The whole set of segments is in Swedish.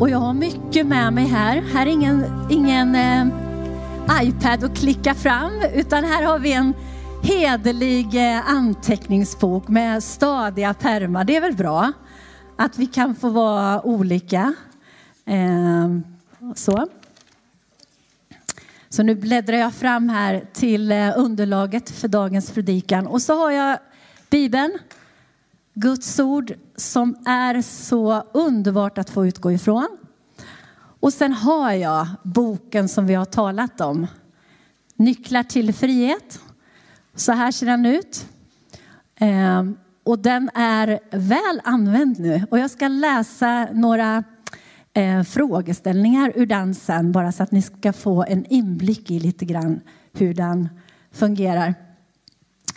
Och jag har mycket med mig här. Här är ingen, ingen eh, iPad att klicka fram, utan här har vi en hederlig eh, anteckningsbok med stadiga pärmar. Det är väl bra att vi kan få vara olika. Eh, så. Så nu bläddrar jag fram här till eh, underlaget för dagens predikan. Och så har jag Bibeln, Guds ord som är så underbart att få utgå ifrån. Och sen har jag boken som vi har talat om. Nycklar till frihet. Så här ser den ut. Ehm, och den är väl använd nu. Och jag ska läsa några eh, frågeställningar ur den sen, bara så att ni ska få en inblick i lite grann hur den fungerar.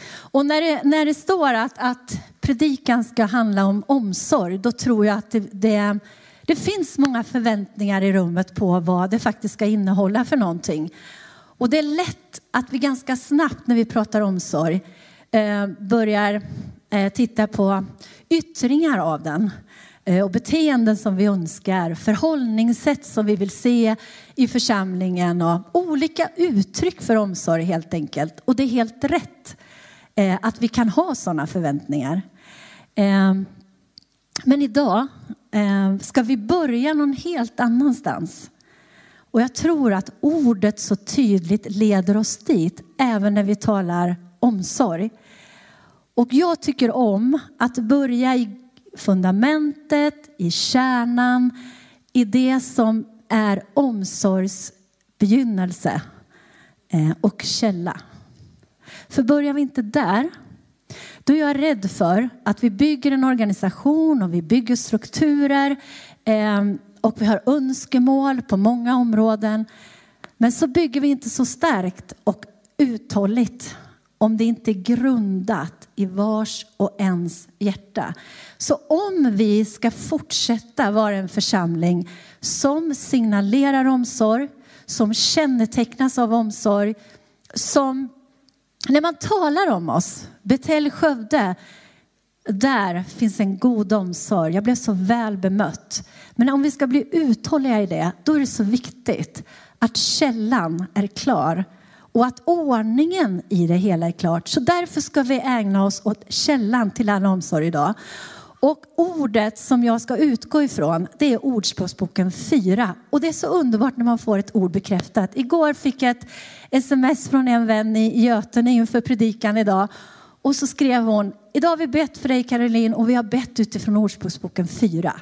Och när det, när det står att, att predikan ska handla om omsorg, då tror jag att det, det, det finns många förväntningar i rummet på vad det faktiskt ska innehålla för någonting. Och det är lätt att vi ganska snabbt när vi pratar omsorg eh, börjar eh, titta på yttringar av den eh, och beteenden som vi önskar, förhållningssätt som vi vill se i församlingen och olika uttryck för omsorg helt enkelt. Och det är helt rätt Eh, att vi kan ha sådana förväntningar. Eh, men idag eh, ska vi börja någon helt annanstans. Och jag tror att ordet så tydligt leder oss dit, även när vi talar omsorg. Och jag tycker om att börja i fundamentet, i kärnan, i det som är omsorgsbegynnelse och källa. För börjar vi inte där, då är jag rädd för att vi bygger en organisation och vi bygger strukturer eh, och vi har önskemål på många områden. Men så bygger vi inte så starkt och uthålligt om det inte är grundat i vars och ens hjärta. Så om vi ska fortsätta vara en församling som signalerar omsorg, som kännetecknas av omsorg, som när man talar om oss, Betel Skövde, där finns en god omsorg. Jag blev så väl bemött. Men om vi ska bli uthålliga i det, då är det så viktigt att källan är klar och att ordningen i det hela är klart. Så därför ska vi ägna oss åt källan till all omsorg idag. Och ordet som jag ska utgå ifrån, det är Ordspråksboken 4. Och det är så underbart när man får ett ord bekräftat. Igår fick jag ett sms från en vän i Götene inför predikan idag. Och så skrev hon, idag har vi bett för dig Caroline och vi har bett utifrån Ordspråksboken 4.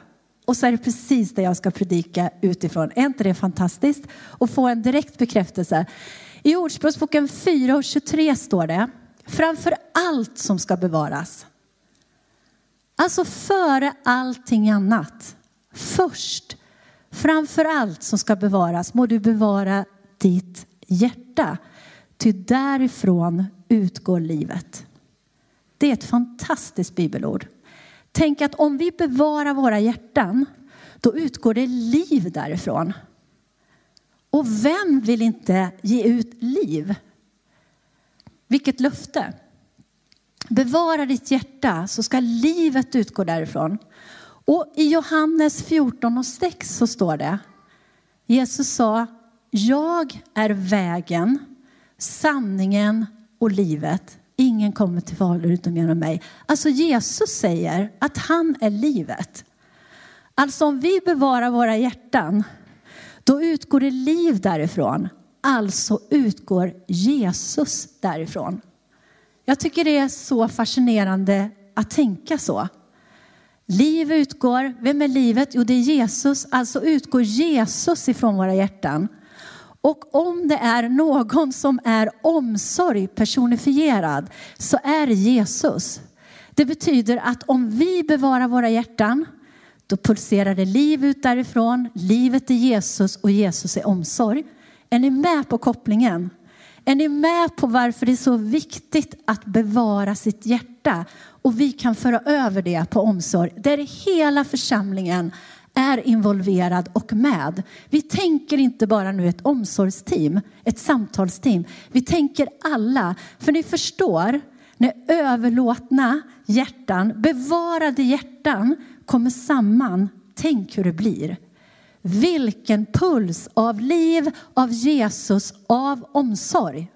Och så är det precis det jag ska predika utifrån. Är inte det fantastiskt? Och få en direkt bekräftelse. I Ordspråksboken 4 och 23 står det, framför allt som ska bevaras. Alltså före allting annat. Först, framför allt som ska bevaras må du bevara ditt hjärta. Ty därifrån utgår livet. Det är ett fantastiskt bibelord. Tänk att om vi bevarar våra hjärtan, då utgår det liv därifrån. Och vem vill inte ge ut liv? Vilket löfte! Bevara ditt hjärta så ska livet utgå därifrån. Och i Johannes 14 och 6 så står det, Jesus sa, jag är vägen, sanningen och livet. Ingen kommer till Fader utom genom mig. Alltså Jesus säger att han är livet. Alltså om vi bevarar våra hjärtan, då utgår det liv därifrån. Alltså utgår Jesus därifrån. Jag tycker det är så fascinerande att tänka så. Liv utgår, vem är livet? Jo, det är Jesus. Alltså utgår Jesus ifrån våra hjärtan. Och om det är någon som är omsorg personifierad så är det Jesus. Det betyder att om vi bevarar våra hjärtan då pulserar det liv ut därifrån. Livet är Jesus och Jesus är omsorg. Är ni med på kopplingen? Är ni med på varför det är så viktigt att bevara sitt hjärta? Och vi kan föra över det på omsorg där hela församlingen är involverad och med. Vi tänker inte bara nu ett omsorgsteam, ett samtalsteam. Vi tänker alla, för ni förstår, när överlåtna hjärtan, bevarade hjärtan kommer samman, tänk hur det blir. Vilken puls av liv, av Jesus, av omsorg.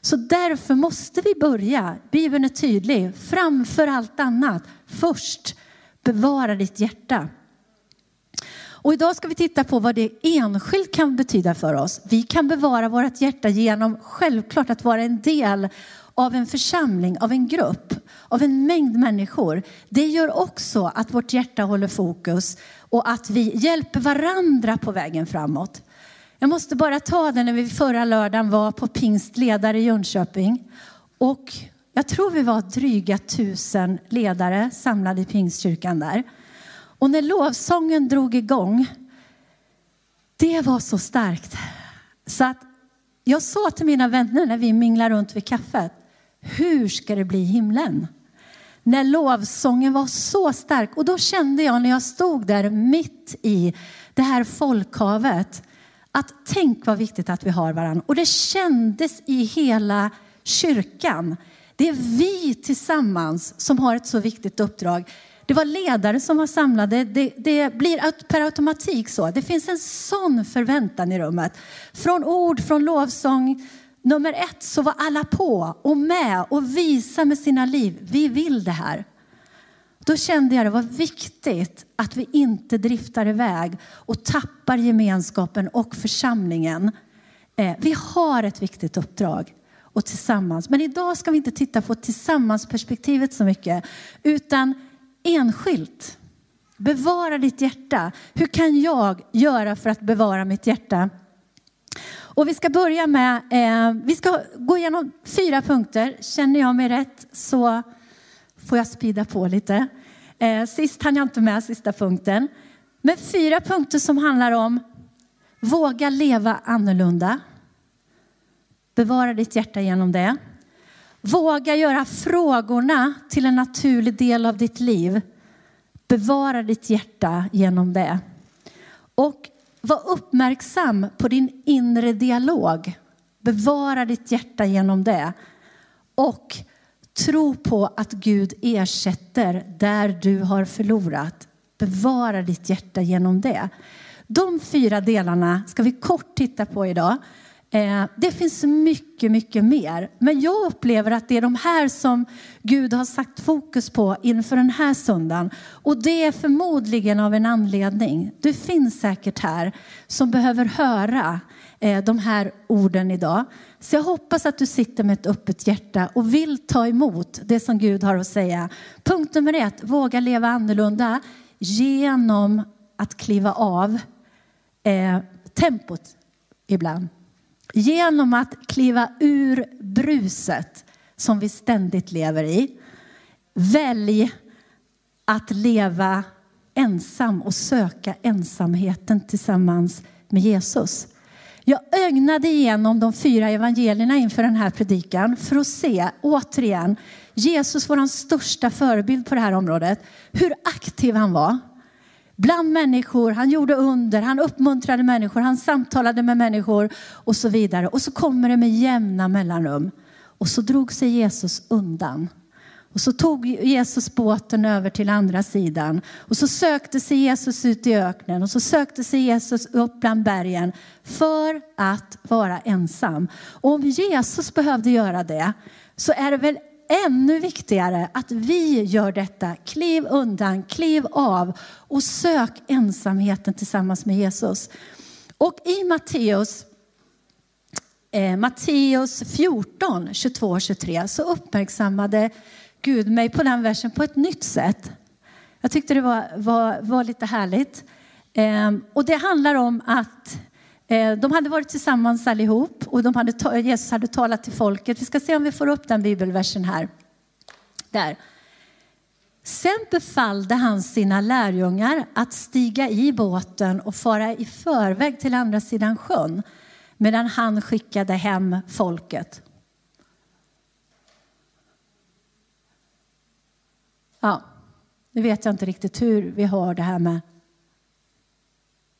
Så därför måste vi börja, Bibeln är tydlig, framför allt annat. Först, bevara ditt hjärta. Och idag ska vi titta på vad det enskilt kan betyda för oss. Vi kan bevara vårt hjärta genom självklart att vara en del av en församling, av en grupp, av en mängd människor. Det gör också att vårt hjärta håller fokus och att vi hjälper varandra på vägen framåt. Jag måste bara ta det när vi förra lördagen var på pingstledare i Jönköping. Och jag tror vi var dryga tusen ledare samlade i pingstkyrkan där. Och när lovsången drog igång, det var så starkt. Så att jag sa till mina vänner när vi minglade runt vid kaffet, hur ska det bli i himlen? När lovsången var så stark. Och då kände jag när jag stod där mitt i det här folkhavet, att tänk vad viktigt att vi har varandra. Och det kändes i hela kyrkan. Det är vi tillsammans som har ett så viktigt uppdrag. Det var ledare som var samlade. Det, det, blir per automatik så. Det finns en sån förväntan i rummet. Från ord, från lovsång. Nummer ett så var alla på och med och visa med sina liv. Vi vill det här. Då kände jag det var viktigt att vi inte driftar iväg och tappar gemenskapen och församlingen. Eh, vi har ett viktigt uppdrag och tillsammans. Men idag ska vi inte titta på tillsammansperspektivet så mycket, utan enskilt. Bevara ditt hjärta. Hur kan jag göra för att bevara mitt hjärta? Och vi ska börja med, eh, vi ska gå igenom fyra punkter. Känner jag mig rätt så får jag spida på lite. Eh, sist hann jag inte med sista punkten. Men fyra punkter som handlar om våga leva annorlunda. Bevara ditt hjärta genom det. Våga göra frågorna till en naturlig del av ditt liv. Bevara ditt hjärta genom det. Och var uppmärksam på din inre dialog. Bevara ditt hjärta genom det. Och tro på att Gud ersätter där du har förlorat. Bevara ditt hjärta genom det. De fyra delarna ska vi kort titta på idag. Eh, det finns mycket, mycket mer. Men jag upplever att det är de här som Gud har satt fokus på inför den här söndagen. Och det är förmodligen av en anledning. Du finns säkert här som behöver höra eh, de här orden idag. Så jag hoppas att du sitter med ett öppet hjärta och vill ta emot det som Gud har att säga. Punkt nummer ett, våga leva annorlunda genom att kliva av eh, tempot ibland. Genom att kliva ur bruset som vi ständigt lever i. Välj att leva ensam och söka ensamheten tillsammans med Jesus. Jag ögnade igenom de fyra evangelierna inför den här predikan för att se, återigen, Jesus vår största förebild på det här området, hur aktiv han var bland människor, han gjorde under, han uppmuntrade människor, han samtalade med människor och så vidare. Och så kommer det med jämna mellanrum. Och så drog sig Jesus undan. Och så tog Jesus båten över till andra sidan. Och så sökte sig Jesus ut i öknen och så sökte sig Jesus upp bland bergen för att vara ensam. Och om Jesus behövde göra det så är det väl ännu viktigare att vi gör detta. Kliv undan, kliv av och sök ensamheten tillsammans med Jesus. Och i Matteus eh, Matteus 14, 22 23 så uppmärksammade Gud mig på den versen på ett nytt sätt. Jag tyckte det var, var, var lite härligt. Eh, och det handlar om att Eh, Eh, de hade varit tillsammans allihop och de hade, Jesus hade talat till folket. Vi ska se om vi får upp den bibelversen här. Där. Sen befallde han sina lärjungar att stiga i båten och fara i förväg till andra sidan sjön medan han skickade hem folket. Ja, nu vet jag inte riktigt hur vi har det här med...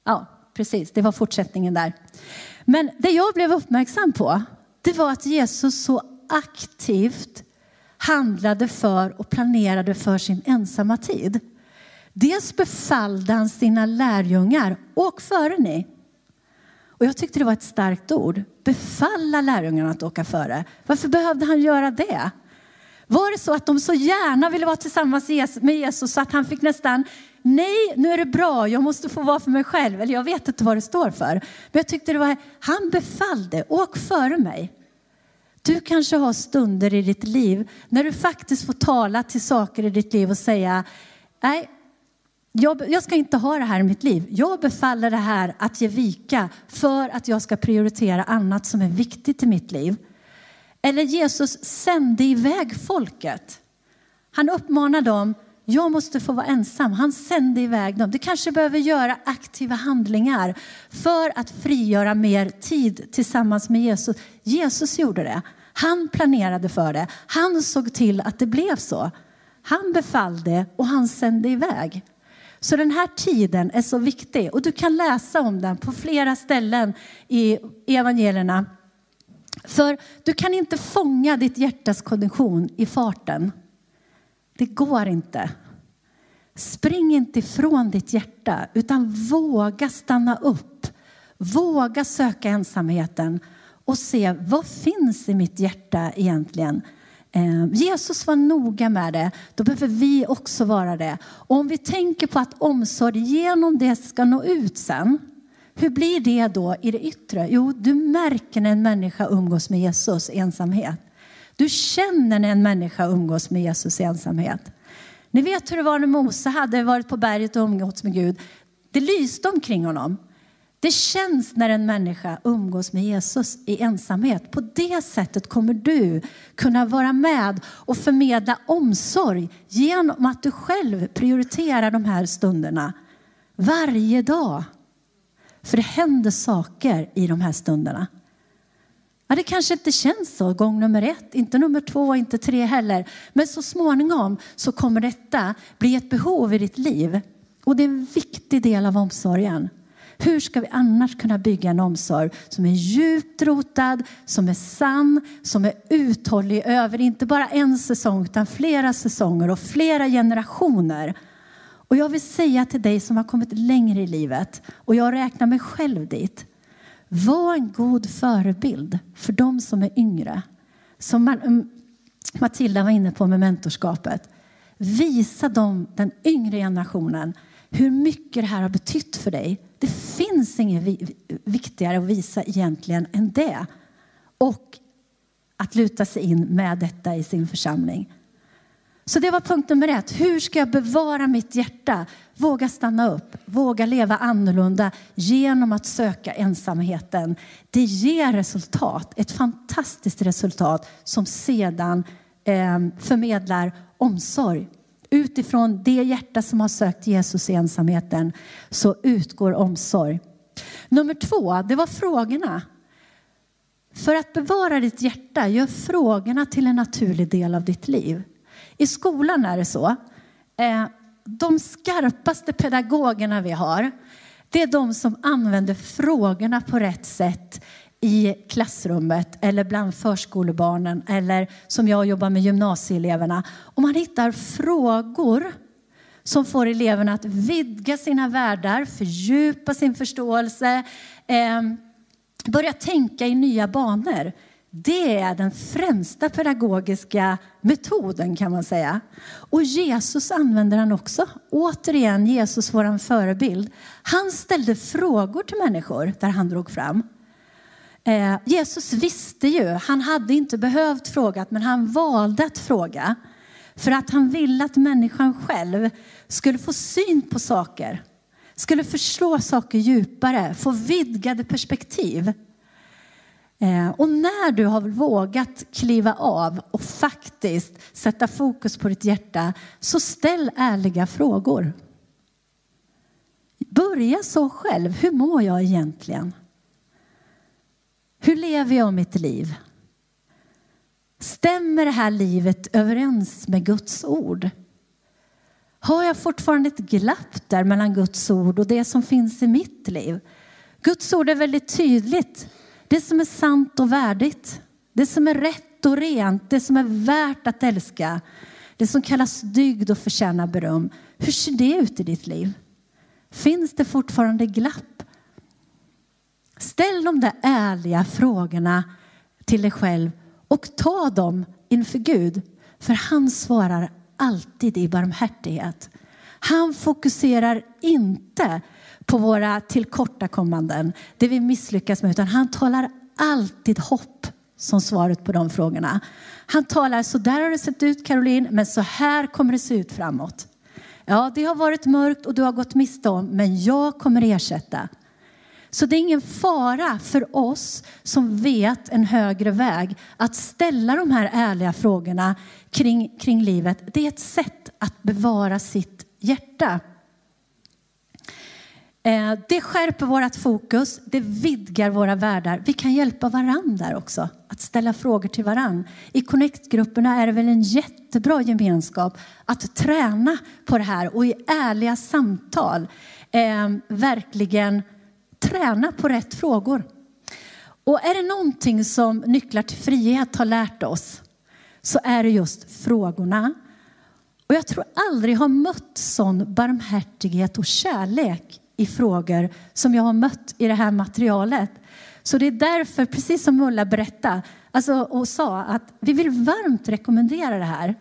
Ja, precis, det var fortsättningen där. Men det jag blev uppmärksam på, det var att Jesus så aktivt handlade för och planerade för sin ensamma tid. Dels befallde han sina lärjungar, åk före ni. Och jag tyckte det var ett starkt ord. Befalla lärjungarna att åka före. Varför behövde han göra det? Var det så att de så gärna ville vara tillsammans med Jesus så att han fick nästan, nej nu är det bra, jag måste få vara för mig själv. Eller jag vet inte vad det står för. Men jag tyckte det var, han befallde, åk före mig. Du kanske har stunder i ditt liv när du faktiskt får tala till saker i ditt liv och säga, nej, jag, jag, ska inte ha det här i mitt liv. Jag befaller det här att ge vika för att jag ska prioritera annat som är viktigt i mitt liv. Eller Jesus sände iväg folket. Han uppmanar dem, jag måste få vara ensam. Han sände iväg dem. Du kanske behöver göra aktiva handlingar för att frigöra mer tid tillsammans med Jesus. Jesus gjorde det. Han planerade för det. Han såg till att det blev så. Han befallde och han sände iväg. Så den här tiden är så viktig och du kan läsa om den på flera ställen i evangelierna. För du kan inte fånga ditt hjärtas kondition i farten. Det går inte. Spring inte ifrån ditt hjärta utan våga stanna upp. Våga söka ensamheten och se vad finns i mitt hjärta egentligen. Eh, Jesus var noga med det, då behöver vi också vara det. Och om vi tänker på att omsorg genom det ska nå ut sen, hur blir det då i det yttre? Jo, du märker när en människa umgås med Jesus i ensamhet. Du känner när en människa umgås med Jesus i ensamhet. Ni vet hur det var när Mose hade varit på berget och umgåtts med Gud. Det lyste omkring honom. Det känns när en människa umgås med Jesus i ensamhet. På det sättet kommer du kunna vara med och förmedla omsorg genom att du själv prioriterar de här stunderna varje dag. För det händer saker i de här stunderna. Ja, det kanske inte känns så gång nummer ett, inte nummer två, inte tre heller. Men så småningom så kommer detta bli ett behov i ditt liv. Och det är en viktig del av omsorgen. Hur ska vi annars kunna bygga en omsorg som är djupt rotad, som är sann, som är uthållig över inte bara en säsong utan flera säsonger och flera generationer. Och jag vill säga till dig som har kommit längre i livet, och jag räknar mig själv dit. Var en god förebild för de som är yngre. Som mm, Matilda var inne på med mentorskapet. Visa dem, den yngre generationen, hur mycket det här har betytt för dig. Det finns inget viktigare att visa egentligen än det. Och att luta sig in med detta i sin församling. Så det var punkt nummer ett. Hur ska jag bevara mitt hjärta? Våga stanna upp, våga leva annorlunda genom att söka ensamheten. Det ger resultat, ett fantastiskt resultat som sedan eh, förmedlar omsorg. Utifrån det hjärta som har sökt Jesus i ensamheten så utgår omsorg. Nummer två, det var frågorna. För att bevara ditt hjärta, gör frågorna till en naturlig del av ditt liv. I skolan är det så. Eh, de skarpaste pedagogerna vi har, det är de som använder frågorna på rätt sätt i klassrummet eller bland förskolebarnen eller som jag jobbar med gymnasieeleverna. Om man hittar frågor som får eleverna att vidga sina världar, fördjupa sin förståelse, eh, börja tänka i nya banor. Det är den främsta pedagogiska metoden kan man säga. Och Jesus använder han också. Återigen Jesus, vår förebild. Han ställde frågor till människor där han drog fram. Eh, Jesus visste ju, han hade inte behövt fråga, men han valde att fråga. För att han ville att människan själv skulle få syn på saker. Skulle förstå saker djupare, få vidgade perspektiv. Eh, och när du har vågat kliva av och faktiskt sätta fokus på ditt hjärta, så ställ ärliga frågor. Börja så själv. Hur mår jag egentligen? Hur lever jag mitt liv? Stämmer det här livet överens med Guds ord? Har jag fortfarande ett glapp där mellan Guds ord och det som finns i mitt liv? Guds ord är väldigt tydligt. Det som är sant och värdigt, det som är rätt och rent, det som är värt att älska, det som kallas dygd och förtjänar beröm. Hur ser det ut i ditt liv? Finns det fortfarande glapp? Ställ de där ärliga frågorna till dig själv och ta dem inför Gud. För han svarar alltid i barmhärtighet. Han fokuserar inte på våra tillkortakommanden, det vi misslyckas med, utan han talar alltid hopp som svaret på de frågorna. Han talar, så där har det sett ut Caroline, men så här kommer det se ut framåt. Ja, det har varit mörkt och du har gått miste om, men jag kommer ersätta. Så det är ingen fara för oss som vet en högre väg att ställa de här ärliga frågorna kring, kring livet. Det är ett sätt att bevara sitt hjärta. Eh, det skärper vårt fokus, det vidgar våra världar. Vi kan hjälpa varandra också, att ställa frågor till varandra. I Connect-grupperna är det väl en jättebra gemenskap att träna på det här och i ärliga samtal eh, verkligen träna på rätt frågor. Och är det någonting som Nycklar till frihet har lärt oss så är det just frågorna. Och jag tror aldrig jag har mött sån barmhärtighet och kärlek i frågor som jag har mött i det här materialet. Så det är därför, precis som Ulla berättade alltså, och sa, att vi vill varmt rekommendera det här.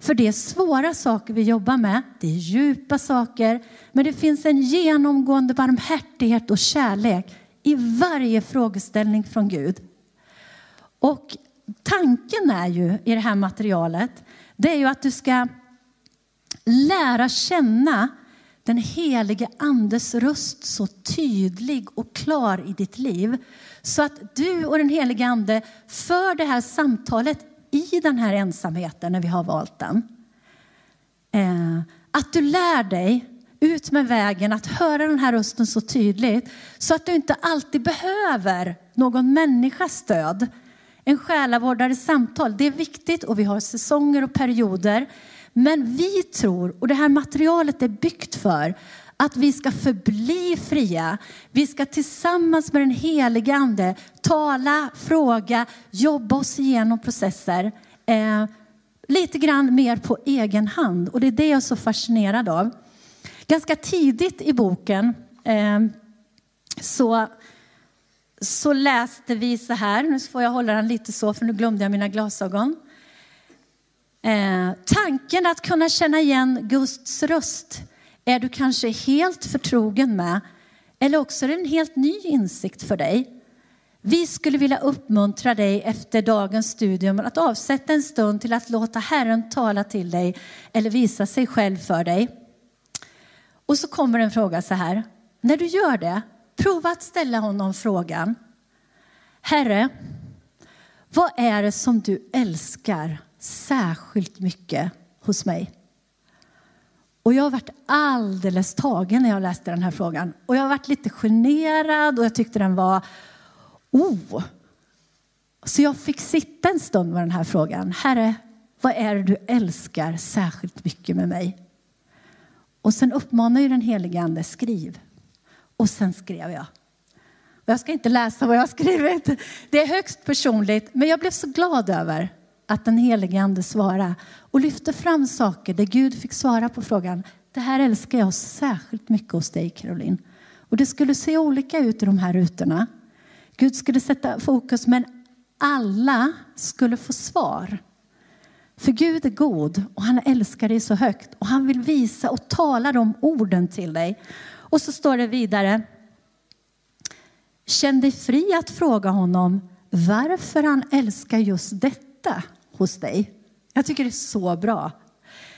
För det är svåra saker vi jobbar med, det är djupa saker, men det finns en genomgående barmhärtighet och kärlek i varje frågeställning från Gud. Och tanken är ju i det här materialet, det är ju att du ska lära känna den helige andes röst så tydlig och klar i ditt liv. Så att du och den helige ande för det här samtalet i den här ensamheten när vi har valt den. Eh, att du lär dig ut med vägen att höra den här rösten så tydligt så att du inte alltid behöver någon människas stöd. En själavårdares samtal, det är viktigt och vi har säsonger och perioder. Men vi tror, och det här materialet är byggt för, att vi ska förbli fria. Vi ska tillsammans med den helige Ande tala, fråga, jobba oss igenom processer. Eh, lite grann mer på egen hand. Och det är det jag är så fascinerad av. Ganska tidigt i boken eh, så, så läste vi så här. Nu får jag hålla den lite så för nu glömde jag mina glasögon. Eh, tanken att kunna känna igen Guds röst är du kanske helt förtrogen med eller också är det en helt ny insikt för dig. Vi skulle vilja uppmuntra dig efter dagens studium att avsätta en stund till att låta Herren tala till dig eller visa sig själv för dig. Och så kommer en fråga så här. När du gör det, prova att ställa honom frågan. Herre, vad är det som du älskar särskilt mycket hos mig? Och jag har varit alldeles tagen när jag läste den här frågan. Och jag har varit lite generad och jag tyckte den var, oh. Så jag fick sitta en stund med den här frågan. Herre, vad är det du älskar särskilt mycket med mig? Och sen uppmanar ju den helige Ande, skriv. Och sen skrev jag. Och jag ska inte läsa vad jag har skrivit. Det är högst personligt, men jag blev så glad över att den helige Ande svarade och lyfte fram saker där Gud fick svara på frågan. Det här älskar jag särskilt mycket hos dig Caroline. Och det skulle se olika ut i de här rutorna. Gud skulle sätta fokus men alla skulle få svar. För Gud är god och han älskar dig så högt och han vill visa och tala de orden till dig. Och så står det vidare. Känn dig fri att fråga honom varför han älskar just detta hos dig. Jag tycker det är så bra.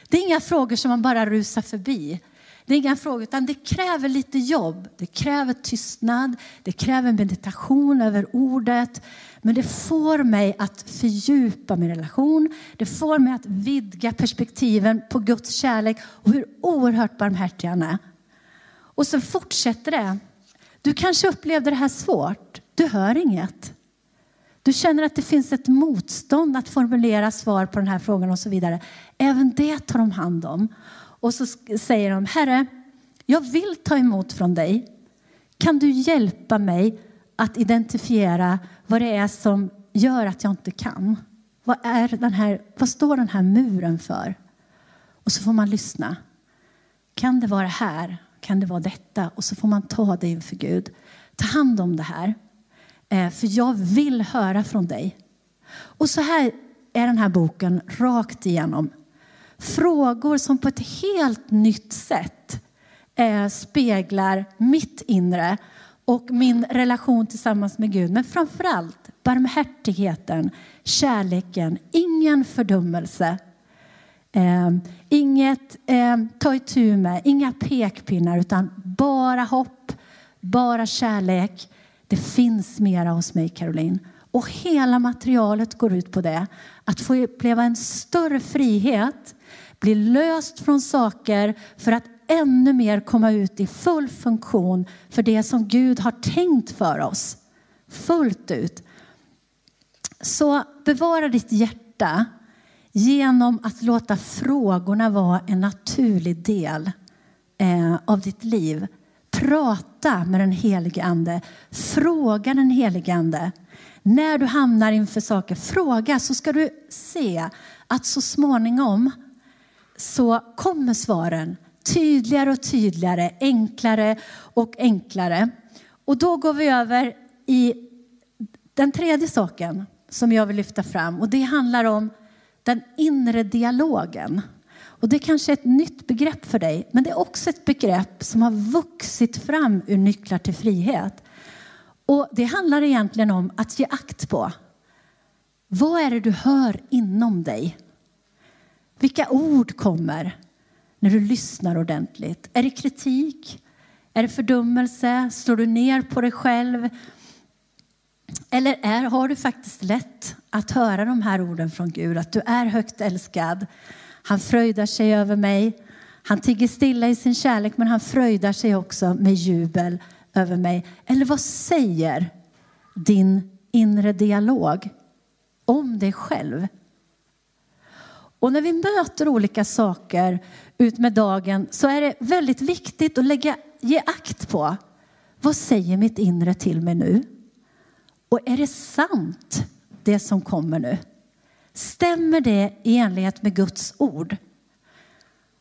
Det är inga frågor som man bara rusar förbi. Det är inga frågor, utan det kräver lite jobb. Det kräver tystnad, det kräver meditation över ordet. Men det får mig att fördjupa min relation. Det får mig att vidga perspektiven på Guds kärlek och hur oerhört barmhärtig han är. Och så fortsätter det. Du kanske upplevde det här svårt. Du hör inget. Du känner att det finns ett motstånd att formulera svar på den här frågan och så vidare. Även det tar de hand om. Och så säger de, Herre, jag vill ta emot från dig. Kan du hjälpa mig att identifiera vad det är som gör att jag inte kan? Vad, är den här, vad står den här muren för? Och så får man lyssna. Kan det vara här? Kan det vara detta? Och så får man ta det inför Gud. Ta hand om det här. Eh, för jag vill höra från dig. Och så här är den här boken rakt igenom. Frågor som på ett helt nytt sätt eh, speglar mitt inre och min relation tillsammans med Gud. Men framför allt barmhärtigheten, kärleken, ingen fördömelse. Eh, inget eh, ta itu med, inga pekpinnar utan bara hopp, bara kärlek. Det finns mera hos mig Caroline. Och hela materialet går ut på det. Att få uppleva en större frihet, bli löst från saker för att ännu mer komma ut i full funktion för det som Gud har tänkt för oss. Fullt ut. Så bevara ditt hjärta genom att låta frågorna vara en naturlig del eh, av ditt liv. Prata med den helige Ande. Fråga den helige Ande. När du hamnar inför saker, fråga så ska du se att så småningom så kommer svaren tydligare och tydligare, enklare och enklare. Och då går vi över i den tredje saken som jag vill lyfta fram och det handlar om den inre dialogen. Och det är kanske är ett nytt begrepp för dig, men det är också ett begrepp som har vuxit fram ur nycklar till frihet. Och det handlar egentligen om att ge akt på vad är det du hör inom dig? Vilka ord kommer när du lyssnar ordentligt? Är det kritik? Är det fördömelse? Slår du ner på dig själv? Eller är, har du faktiskt lätt att höra de här orden från Gud? Att du är högt älskad. Han fröjdar sig över mig. Han tigger stilla i sin kärlek men han fröjdar sig också med jubel över mig. Eller vad säger din inre dialog om dig själv? Och när vi möter olika saker ut med dagen så är det väldigt viktigt att lägga, ge akt på vad säger mitt inre till mig nu? Och är det sant det som kommer nu? Stämmer det i enlighet med Guds ord?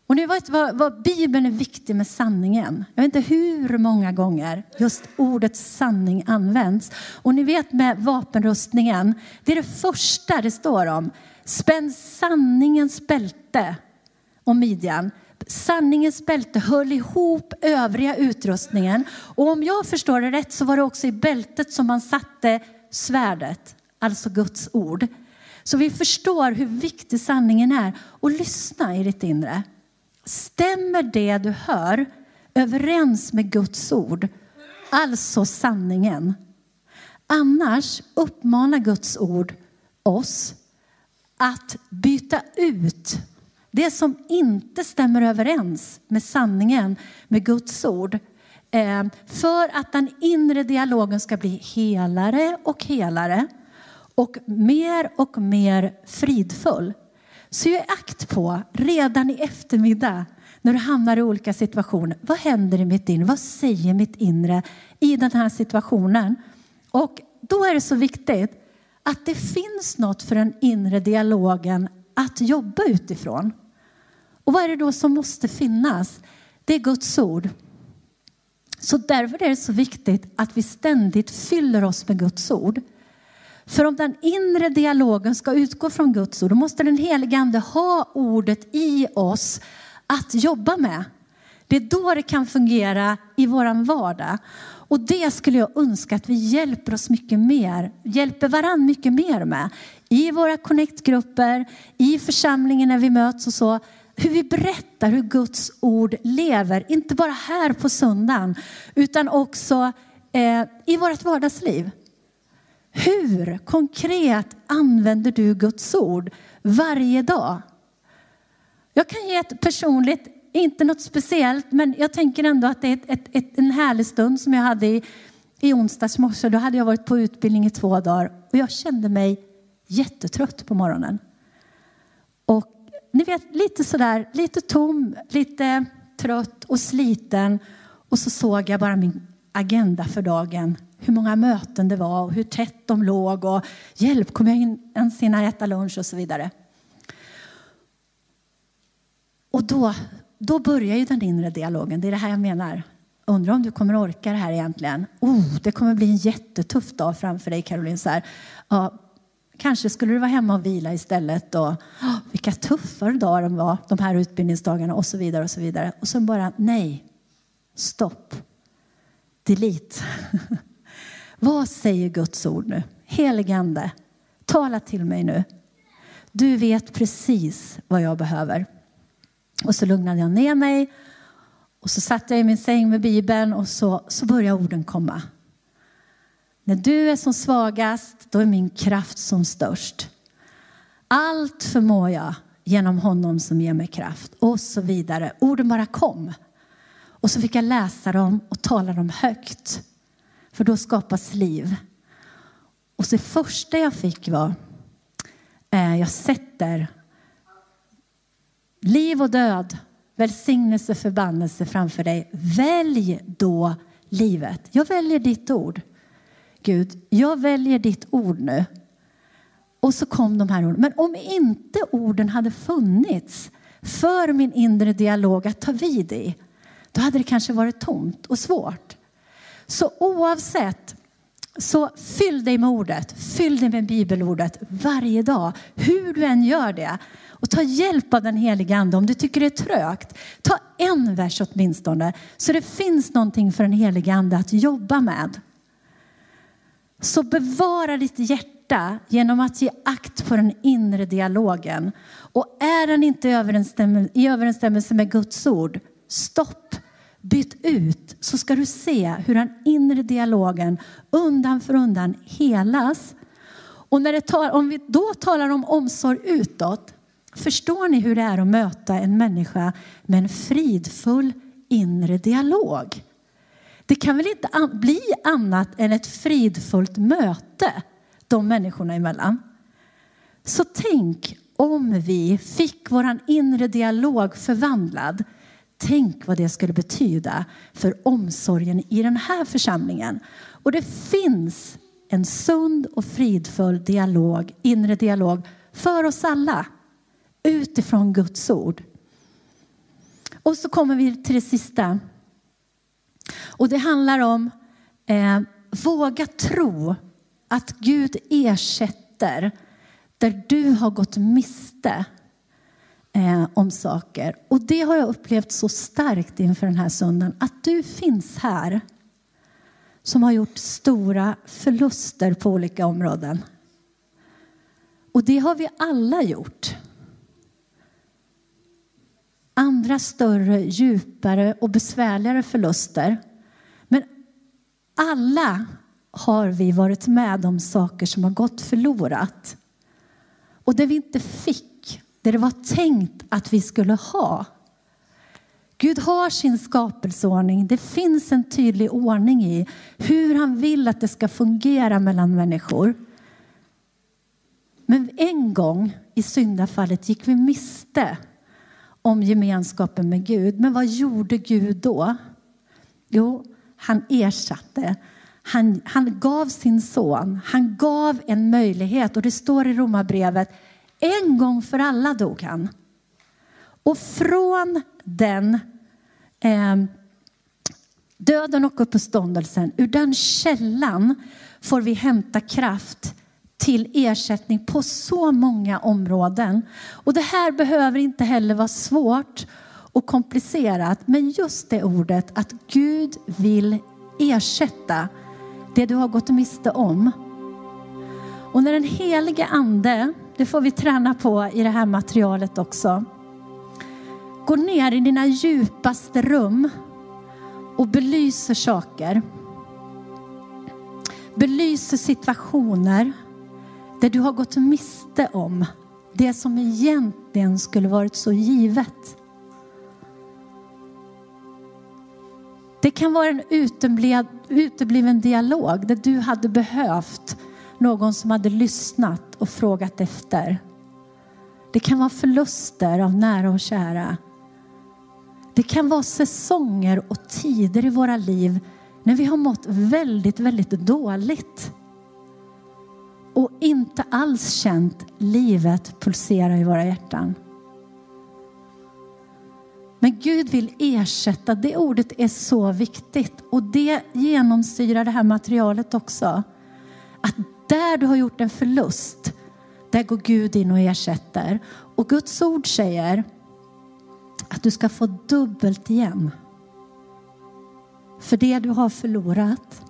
Och ni vet vad, vad Bibeln är viktig med sanningen. Jag vet inte hur många gånger just ordet sanning används. Och ni vet med vapenrustningen, det är det första det står om. Spänn sanningens bälte om midjan. Sanningens bälte höll ihop övriga utrustningen. Och om jag förstår det rätt så var det också i bältet som man satte svärdet, alltså Guds ord. Så vi förstår hur viktig sanningen är. Och lyssna i ditt inre. Stämmer det du hör överens med Guds ord, alltså sanningen? Annars uppmanar Guds ord oss att byta ut det som inte stämmer överens med sanningen, med Guds ord. Eh, för att den inre dialogen ska bli helare och helare och mer och mer fridfull. Så ge akt på redan i eftermiddag när du hamnar i olika situationer. Vad händer i mitt inre? Vad säger mitt inre i den här situationen? Och då är det så viktigt att det finns något för den inre dialogen att jobba utifrån. Och vad är det då som måste finnas? Det är Guds ord. Så därför är det så viktigt att vi ständigt fyller oss med Guds ord. För om den inre dialogen ska utgå från Guds ord, då måste den helige Ande ha ordet i oss att jobba med. Det är då det kan fungera i vår vardag. Och det skulle jag önska att vi hjälper oss mycket mer, hjälper varandra mycket mer med. I våra connect-grupper, i församlingen när vi möts och så. Hur vi berättar hur Guds ord lever, inte bara här på söndagen, utan också eh, i vårt vardagsliv. Hur konkret använder du Guds ord varje dag? Jag kan ge ett personligt, inte något speciellt, men jag tänker ändå att det är ett, ett, ett, en härlig stund som jag hade i, i onsdags morse. Då hade jag varit på utbildning i två dagar och jag kände mig jättetrött på morgonen. Och ni vet, lite sådär, lite tom, lite trött och sliten. Och så såg jag bara min agenda för dagen hur många möten det var och hur tätt de låg och hjälp, kommer jag in ens hinna äta lunch och så vidare. Och då, då börjar ju den inre dialogen. Det är det här jag menar. Undrar om du kommer orka det här egentligen. Oh, det kommer bli en jättetuff dag framför dig Caroline. Så här, ja, kanske skulle du vara hemma och vila istället. Och, oh, vilka tuffare dagar de var, de här utbildningsdagarna och så vidare. Och så vidare. Och sen bara, nej, stopp, delete. Vad säger Guds ord nu? Heligande, tala till mig nu. Du vet precis vad jag behöver. Och så lugnade jag ner mig och så satt jag i min säng med Bibeln och så, så började orden komma. När du är som svagast, då är min kraft som störst. Allt förmår jag genom honom som ger mig kraft. Och så vidare. Orden bara kom. Och så fick jag läsa dem och tala dem högt. För då skapas liv. Och det första jag fick var, eh, jag sätter liv och död, välsignelse och förbannelse framför dig. Välj då livet. Jag väljer ditt ord. Gud, jag väljer ditt ord nu. Och så kom de här orden. Men om inte orden hade funnits för min inre dialog att ta vid i, då hade det kanske varit tomt och svårt. Så oavsett, så fyll dig med ordet, fyll dig med bibelordet varje dag, hur du än gör det. Och ta hjälp av den heliga ande om du tycker det är trögt. Ta en vers åtminstone, så det finns någonting för den heliga ande att jobba med. Så bevara ditt hjärta genom att ge akt på den inre dialogen. Och är den inte i överensstämmelse med Guds ord, stopp bytt ut så ska du se hur den inre dialogen undan för undan helas. Och när det tar, om vi då talar om omsorg utåt, förstår ni hur det är att möta en människa med en fridfull inre dialog? Det kan väl inte bli annat än ett fridfullt möte de människorna emellan. Så tänk om vi fick vår inre dialog förvandlad Tänk vad det skulle betyda för omsorgen i den här församlingen. Och det finns en sund och fridfull dialog, inre dialog för oss alla utifrån Guds ord. Och så kommer vi till det sista. Och det handlar om eh, våga tro att Gud ersätter där du har gått miste eh, om saker. Och det har jag upplevt så starkt inför den här söndagen. Att du finns här som har gjort stora förluster på olika områden. Och det har vi alla gjort. Andra större, djupare och besvärligare förluster. Men alla har vi varit med om saker som har gått förlorat. Och det vi inte fick det det var tänkt att vi skulle ha. Gud har sin skapelseordning. Det finns en tydlig ordning i hur han vill att det ska fungera mellan människor. Men en gång i syndafallet gick vi miste om gemenskapen med Gud. Men vad gjorde Gud då? Jo, han ersatte. Han, han gav sin son. Han gav en möjlighet. Och det står i Romarbrevet en gång för alla dog han. Och från den eh, döden och uppståndelsen, ur den källan får vi hämta kraft till ersättning på så många områden. Och det här behöver inte heller vara svårt och komplicerat, men just det ordet att Gud vill ersätta det du har gått miste om. Och när den helige ande det får vi träna på i det här materialet också. Gå ner i dina djupaste rum och belyser saker. Belyser situationer där du har gått miste om det som egentligen skulle varit så givet. Det kan vara en utebliven dialog där du hade behövt någon som hade lyssnat och frågat efter. Det kan vara förluster av nära och kära. Det kan vara säsonger och tider i våra liv när vi har mått väldigt, väldigt dåligt och inte alls känt livet pulsera i våra hjärtan. Men Gud vill ersätta, det ordet är så viktigt och det genomsyrar det här materialet också. Att där du har gjort en förlust, där går Gud in och ersätter. Och Guds ord säger att du ska få dubbelt igen. För det du har förlorat.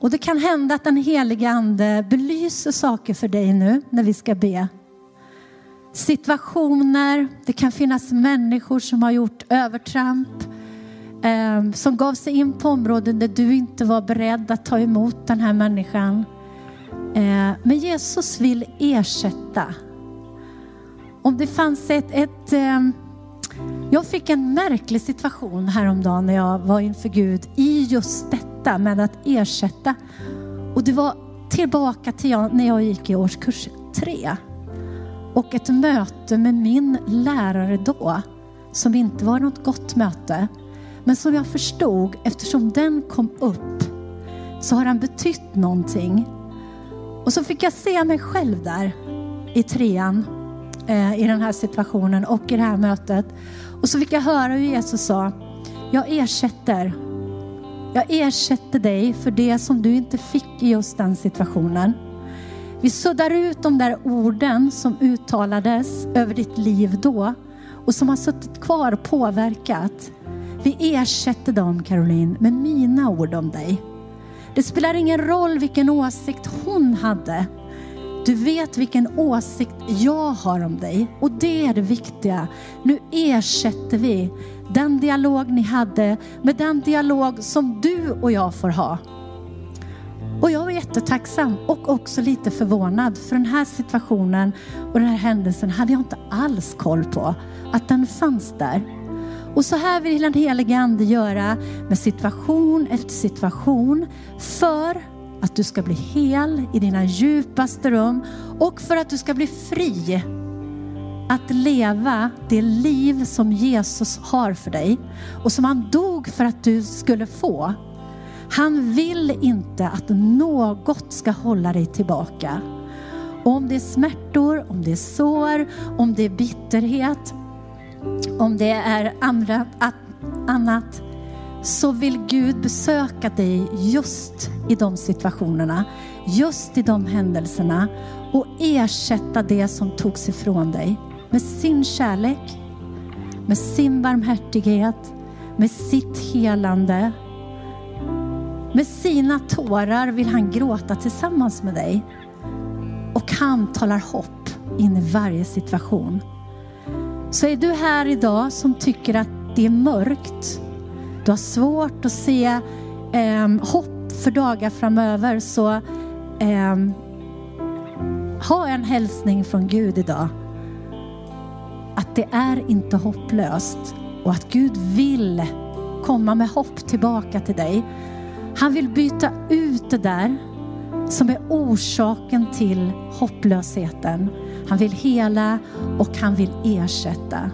Och det kan hända att den heliga ande belyser saker för dig nu när vi ska be. Situationer, det kan finnas människor som har gjort övertramp, eh, som gav sig in på områden där du inte var beredd att ta emot den här människan. Eh, men Jesus vill ersätta. Om det fanns ett, ett eh, jag fick en märklig situation häromdagen när jag var inför Gud i just detta med att ersätta. Och det var tillbaka till jag, när jag gick i årskurs tre. Och ett möte med min lärare då, som inte var något gott möte. Men som jag förstod, eftersom den kom upp, så har den betytt någonting. Och så fick jag se mig själv där i trean, eh, i den här situationen och i det här mötet. Och så fick jag höra hur Jesus sa, jag ersätter. Jag ersätter dig för det som du inte fick i just den situationen. Vi suddar ut de där orden som uttalades över ditt liv då och som har suttit kvar och påverkat. Vi ersätter dem, Caroline, med mina ord om dig. Det spelar ingen roll vilken åsikt hon hade. Du vet vilken åsikt jag har om dig och det är det viktiga. Nu ersätter vi den dialog ni hade med den dialog som du och jag får ha. Och jag var jättetacksam och också lite förvånad för den här situationen och den här händelsen hade jag inte alls koll på att den fanns där. Och så här vill den helige Ande göra med situation efter situation för att du ska bli hel i dina djupaste rum och för att du ska bli fri att leva det liv som Jesus har för dig och som han dog för att du skulle få. Han vill inte att något ska hålla dig tillbaka. Och om det är smärtor, om det är sår, om det är bitterhet, om det är andra, annat, så vill Gud besöka dig just i de situationerna, just i de händelserna och ersätta det som togs ifrån dig med sin kärlek, med sin barmhärtighet, med sitt helande. Med sina tårar vill han gråta tillsammans med dig. Och han talar hopp in i varje situation. Så är du här idag som tycker att det är mörkt, du har svårt att se eh, hopp för dagar framöver, så eh, ha en hälsning från Gud idag. Att det är inte hopplöst och att Gud vill komma med hopp tillbaka till dig. Han vill byta ut det där som är orsaken till hopplösheten. Han vill hela och han vill ersätta.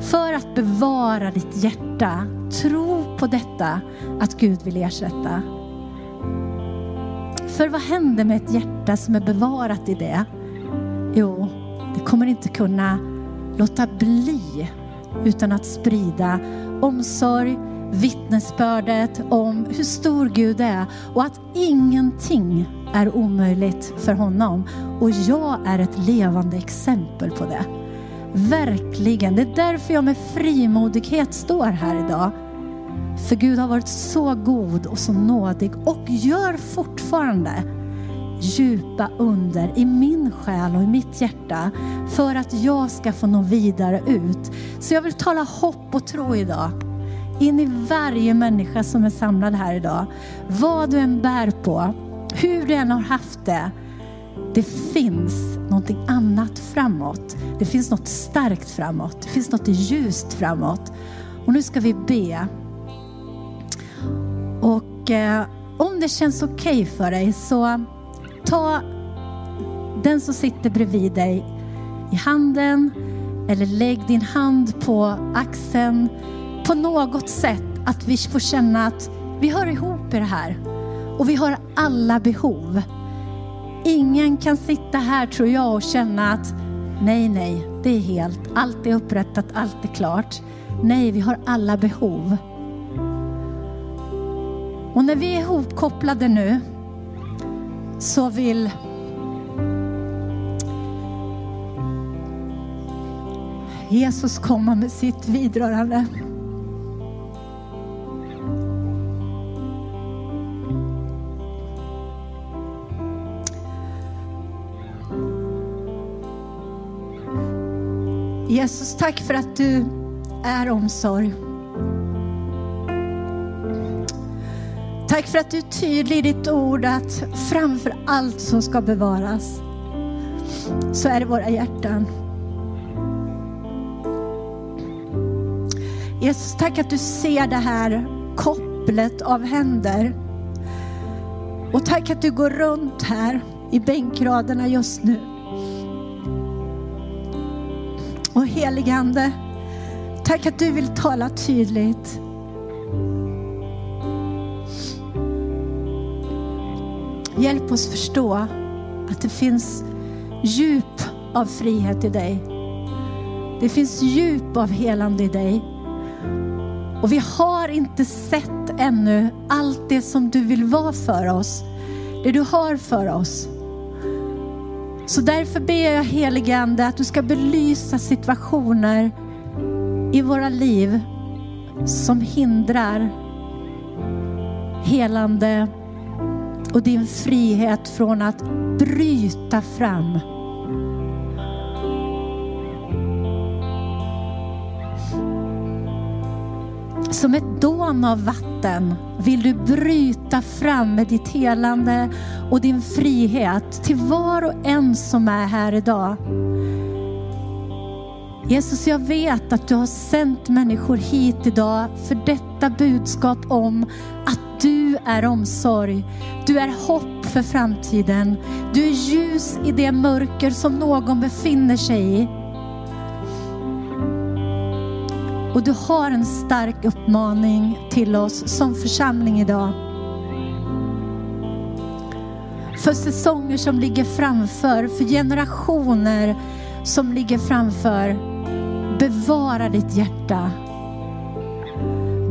För att bevara ditt hjärta, tro på detta att Gud vill ersätta. För vad händer med ett hjärta som är bevarat i det? Jo, det kommer inte kunna låta bli utan att sprida omsorg, vittnesbördet om hur stor Gud är och att ingenting är omöjligt för honom. Och jag är ett levande exempel på det. Verkligen. Det är därför jag med frimodighet står här idag. För Gud har varit så god och så nådig och gör fortfarande djupa under i min själ och i mitt hjärta för att jag ska få nå vidare ut. Så jag vill tala hopp och tro idag in i varje människa som är samlad här idag. Vad du än bär på, hur du än har haft det. Det finns någonting annat framåt. Det finns något starkt framåt. Det finns något ljust framåt. Och nu ska vi be. Och eh, om det känns okej okay för dig så ta den som sitter bredvid dig i handen eller lägg din hand på axeln på något sätt att vi får känna att vi hör ihop i det här och vi har alla behov. Ingen kan sitta här tror jag och känna att Nej, nej, det är helt. Allt är upprättat, allt är klart. Nej, vi har alla behov. Och när vi är ihopkopplade nu så vill Jesus komma med sitt vidrörande. Jesus, tack för att du är omsorg. Tack för att du är tydlig i ditt ord att framför allt som ska bevaras så är det våra hjärtan. Jesus, tack att du ser det här kopplet av händer. Och tack att du går runt här i bänkraderna just nu. Heligande, tack att du vill tala tydligt. Hjälp oss förstå att det finns djup av frihet i dig. Det finns djup av helande i dig. Och vi har inte sett ännu allt det som du vill vara för oss. Det du har för oss. Så därför ber jag helige Ande att du ska belysa situationer i våra liv som hindrar helande och din frihet från att bryta fram. Som ett dån av vatten vill du bryta fram med ditt helande och din frihet till var och en som är här idag. Jesus, jag vet att du har sänt människor hit idag för detta budskap om att du är omsorg. Du är hopp för framtiden. Du är ljus i det mörker som någon befinner sig i. Och du har en stark uppmaning till oss som församling idag. För säsonger som ligger framför, för generationer som ligger framför. Bevara ditt hjärta.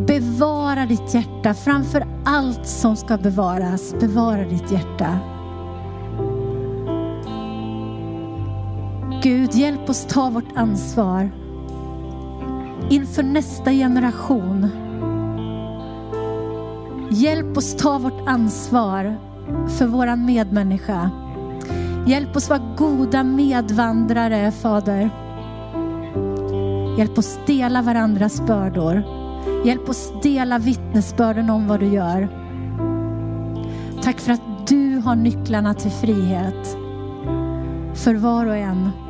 Bevara ditt hjärta framför allt som ska bevaras. Bevara ditt hjärta. Gud, hjälp oss ta vårt ansvar inför nästa generation. Hjälp oss ta vårt ansvar för våran medmänniska. Hjälp oss vara goda medvandrare, Fader. Hjälp oss dela varandras bördor. Hjälp oss dela vittnesbörden om vad du gör. Tack för att du har nycklarna till frihet för var och en.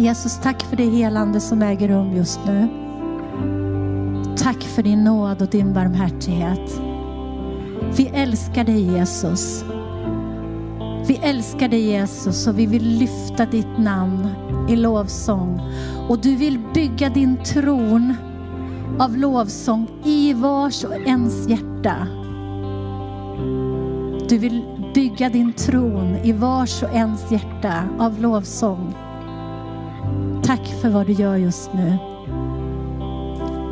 Jesus, tack för det helande som äger rum just nu. Tack för din nåd och din barmhärtighet. Vi älskar dig Jesus. Vi älskar dig Jesus och vi vill lyfta ditt namn i lovsång. Och du vill bygga din tron av lovsång i vars och ens hjärta. Du vill bygga din tron i vars och ens hjärta av lovsång. Tack för vad du gör just nu.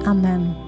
Amen.